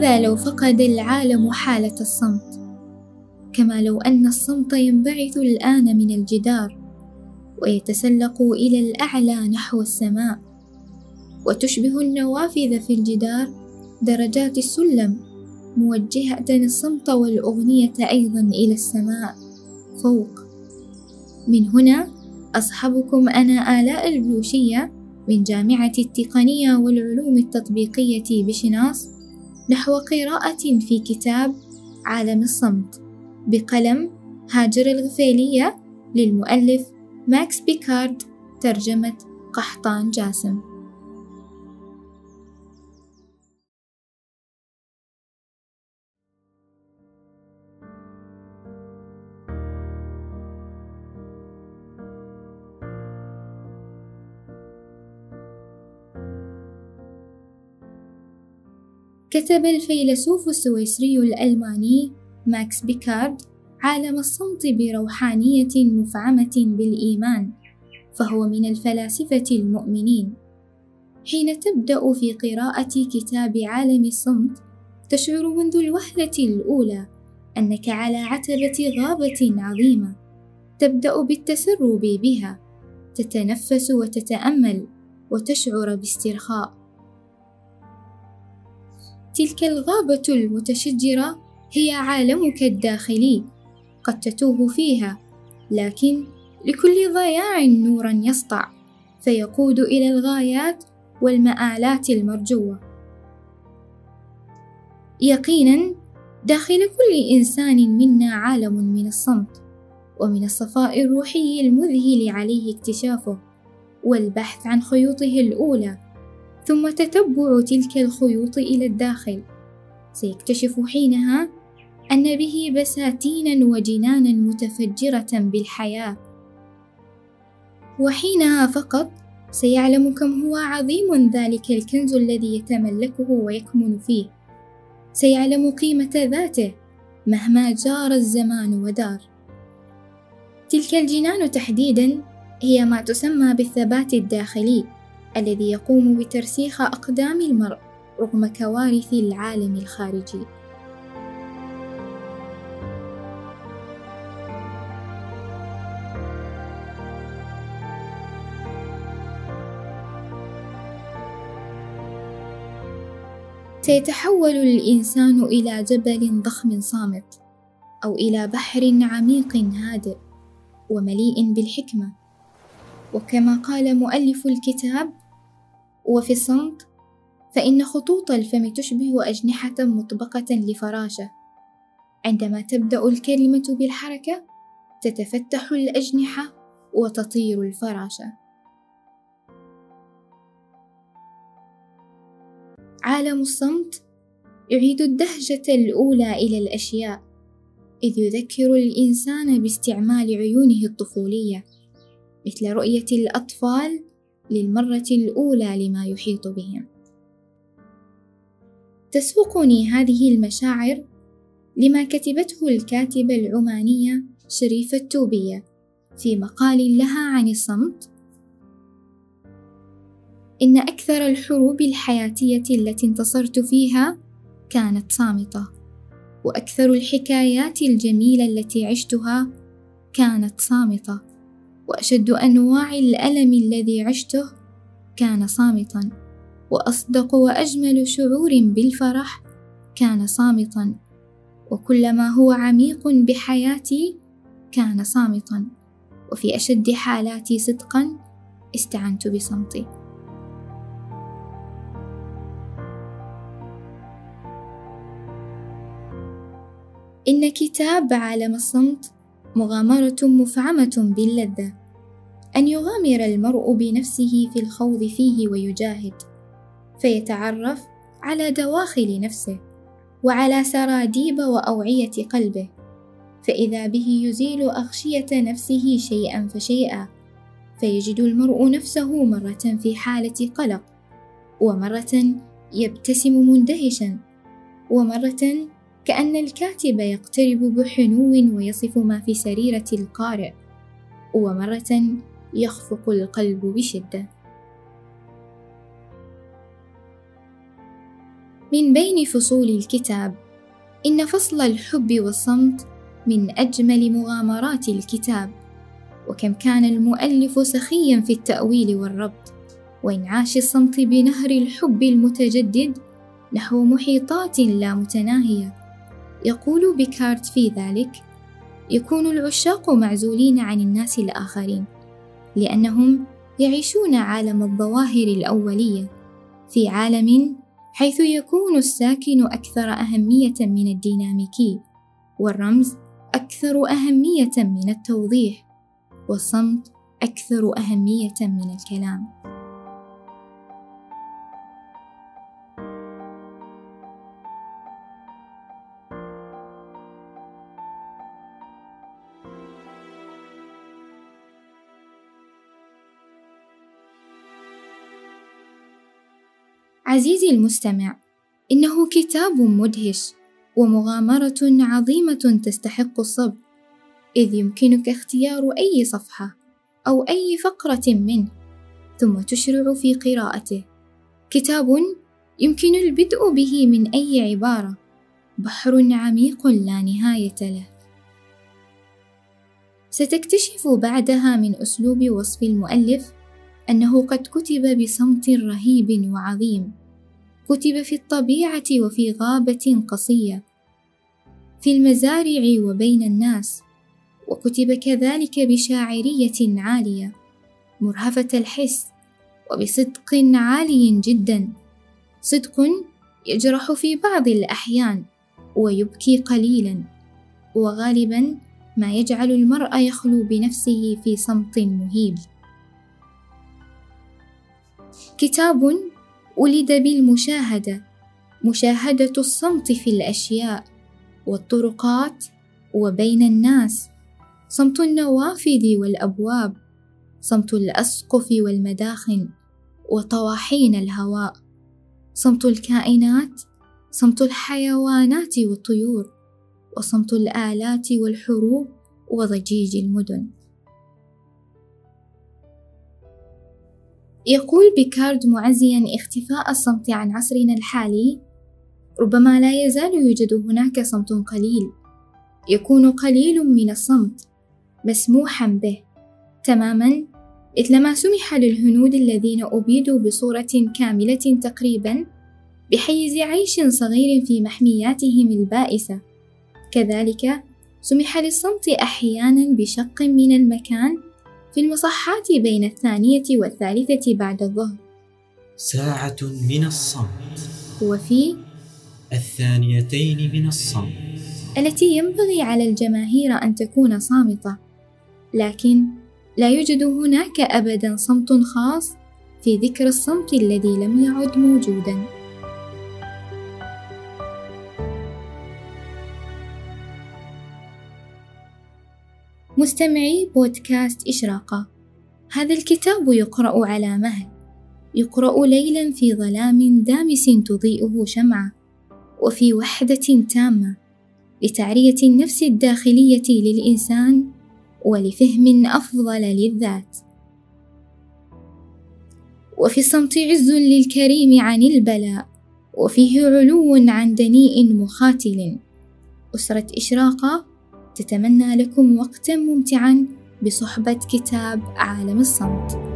ماذا لو فقد العالم حالة الصمت؟ كما لو أن الصمت ينبعث الآن من الجدار ويتسلق إلى الأعلى نحو السماء وتشبه النوافذ في الجدار درجات السلم موجهة الصمت والأغنية أيضا إلى السماء فوق من هنا أصحبكم أنا آلاء البلوشية من جامعة التقنية والعلوم التطبيقية بشناص نحو قراءة في كتاب عالم الصمت بقلم هاجر الغفيلية للمؤلف ماكس بيكارد ترجمة قحطان جاسم. كتب الفيلسوف السويسري الألماني ماكس بيكارد عالم الصمت بروحانية مفعمة بالإيمان فهو من الفلاسفة المؤمنين. حين تبدأ في قراءة كتاب عالم الصمت تشعر منذ الوهلة الأولى أنك على عتبة غابة عظيمة تبدأ بالتسرب بها تتنفس وتتأمل وتشعر باسترخاء. تلك الغابة المتشجرة هي عالمك الداخلي. قد تتوه فيها لكن لكل ضياع نورا يسطع. فيقود إلى الغايات والمآلات المرجوة. يقينا داخل كل إنسان منا عالم من الصمت ومن الصفاء الروحي المذهل عليه اكتشافه والبحث عن خيوطه الأولى. ثم تتبع تلك الخيوط إلى الداخل. سيكتشف حينها أن به بساتينا وجنانا متفجرة بالحياة. وحينها فقط سيعلم كم هو عظيم ذلك الكنز الذي يتملكه ويكمن فيه. سيعلم قيمة ذاته مهما جار الزمان ودار. تلك الجنان تحديدا هي ما تسمى بالثبات الداخلي. الذي يقوم بترسيخ أقدام المرء رغم كوارث العالم الخارجي. سيتحول الإنسان إلى جبل ضخم صامت أو إلى بحر عميق هادئ ومليء بالحكمة. وكما قال مؤلف الكتاب وفي الصمت فإن خطوط الفم تشبه أجنحة مطبقة لفراشة. عندما تبدأ الكلمة بالحركة تتفتح الأجنحة وتطير الفراشة. عالم الصمت يعيد الدهجة الأولى إلى الأشياء إذ يذكر الإنسان باستعمال عيونه الطفولية مثل رؤية الأطفال للمرة الأولى لما يحيط بهم تسوقني هذه المشاعر لما كتبته الكاتبة العمانية شريفة التوبية في مقال لها عن الصمت إن أكثر الحروب الحياتية التي انتصرت فيها كانت صامتة وأكثر الحكايات الجميلة التي عشتها كانت صامتة. وأشد أنواع الألم الذي عشته كان صامتا وأصدق وأجمل شعور بالفرح كان صامتا وكل ما هو عميق بحياتي كان صامتا وفي أشد حالاتي صدقا استعنت بصمتي. إن كتاب عالم الصمت مغامرة مفعمة باللذة. أن يغامر المرء بنفسه في الخوض فيه ويجاهد فيتعرف على دواخل نفسه وعلى سراديب وأوعية قلبه فإذا به يزيل أغشية نفسه شيئا فشيئا فيجد المرء نفسه مرة في حالة قلق ومرة يبتسم مندهشا ومرة كأن الكاتب يقترب بحنو ويصف ما في سريرة القارئ ومرة يخفق القلب بشدة. من بين فصول الكتاب إن فصل الحب والصمت من أجمل مغامرات الكتاب وكم كان المؤلف سخيا في التأويل والربط وإنعاش الصمت بنهر الحب المتجدد نحو محيطات لا متناهية. يقول بيكارت في ذلك يكون العشاق معزولين عن الناس الآخرين لأنهم يعيشون عالم الظواهر الأولية في عالم حيث يكون الساكن أكثر أهمية من الديناميكي والرمز أكثر أهمية من التوضيح والصمت أكثر أهمية من الكلام. عزيزي المستمع إنه كتاب مدهش ومغامرة عظيمة تستحق الصبر إذ يمكنك اختيار أي صفحة أو أي فقرة منه ثم تشرع في قراءته. كتاب يمكن البدء به من أي عبارة بحر عميق لا نهاية له. ستكتشف بعدها من أسلوب وصف المؤلف أنه قد كتب بصمت رهيب وعظيم. كتب في الطبيعة وفي غابة قصية في المزارع وبين الناس وكتب كذلك بشاعرية عالية مرهفة الحس وبصدق عالي جدا. صدق يجرح في بعض الأحيان ويبكي قليلا وغالبا ما يجعل المرء يخلو بنفسه في صمت مهيب. كتاب ولد بالمشاهدة مشاهدة الصمت في الأشياء والطرقات وبين الناس صمت النوافذ والأبواب صمت الأسقف والمداخن وطواحين الهواء صمت الكائنات صمت الحيوانات والطيور وصمت الآلات والحروب وضجيج المدن. يقول بيكارد معزيا اختفاء الصمت عن عصرنا الحالي ربما لا يزال يوجد هناك صمت قليل. يكون قليل من الصمت مسموحا به. تماما مثلما سمح للهنود الذين أبيدوا بصورة كاملة تقريبا بحيز عيش صغير في محمياتهم البائسة. كذلك سمح للصمت أحيانا بشق من المكان في المصحات بين الثانية والثالثة بعد الظهر. ساعة من الصمت. وفي الثانيتين من الصمت. التي ينبغي على الجماهير أن تكون صامتة لكن لا يوجد هناك أبدا صمت خاص في ذكر الصمت الذي لم يعد موجودا. مستمعي بودكاست إشراقة. هذا الكتاب يقرأ على مهل. يقرأ ليلا في ظلام دامس تضيئه شمعة وفي وحدة تامة لتعرية النفس الداخلية للإنسان ولفهم أفضل للذات. وفي الصمت عز للكريم عن البلاء وفيه علو عن دنيء مخاتل. أسرة إشراقة تتمنى لكم وقتا ممتعا بصحبة كتاب عالم الصمت.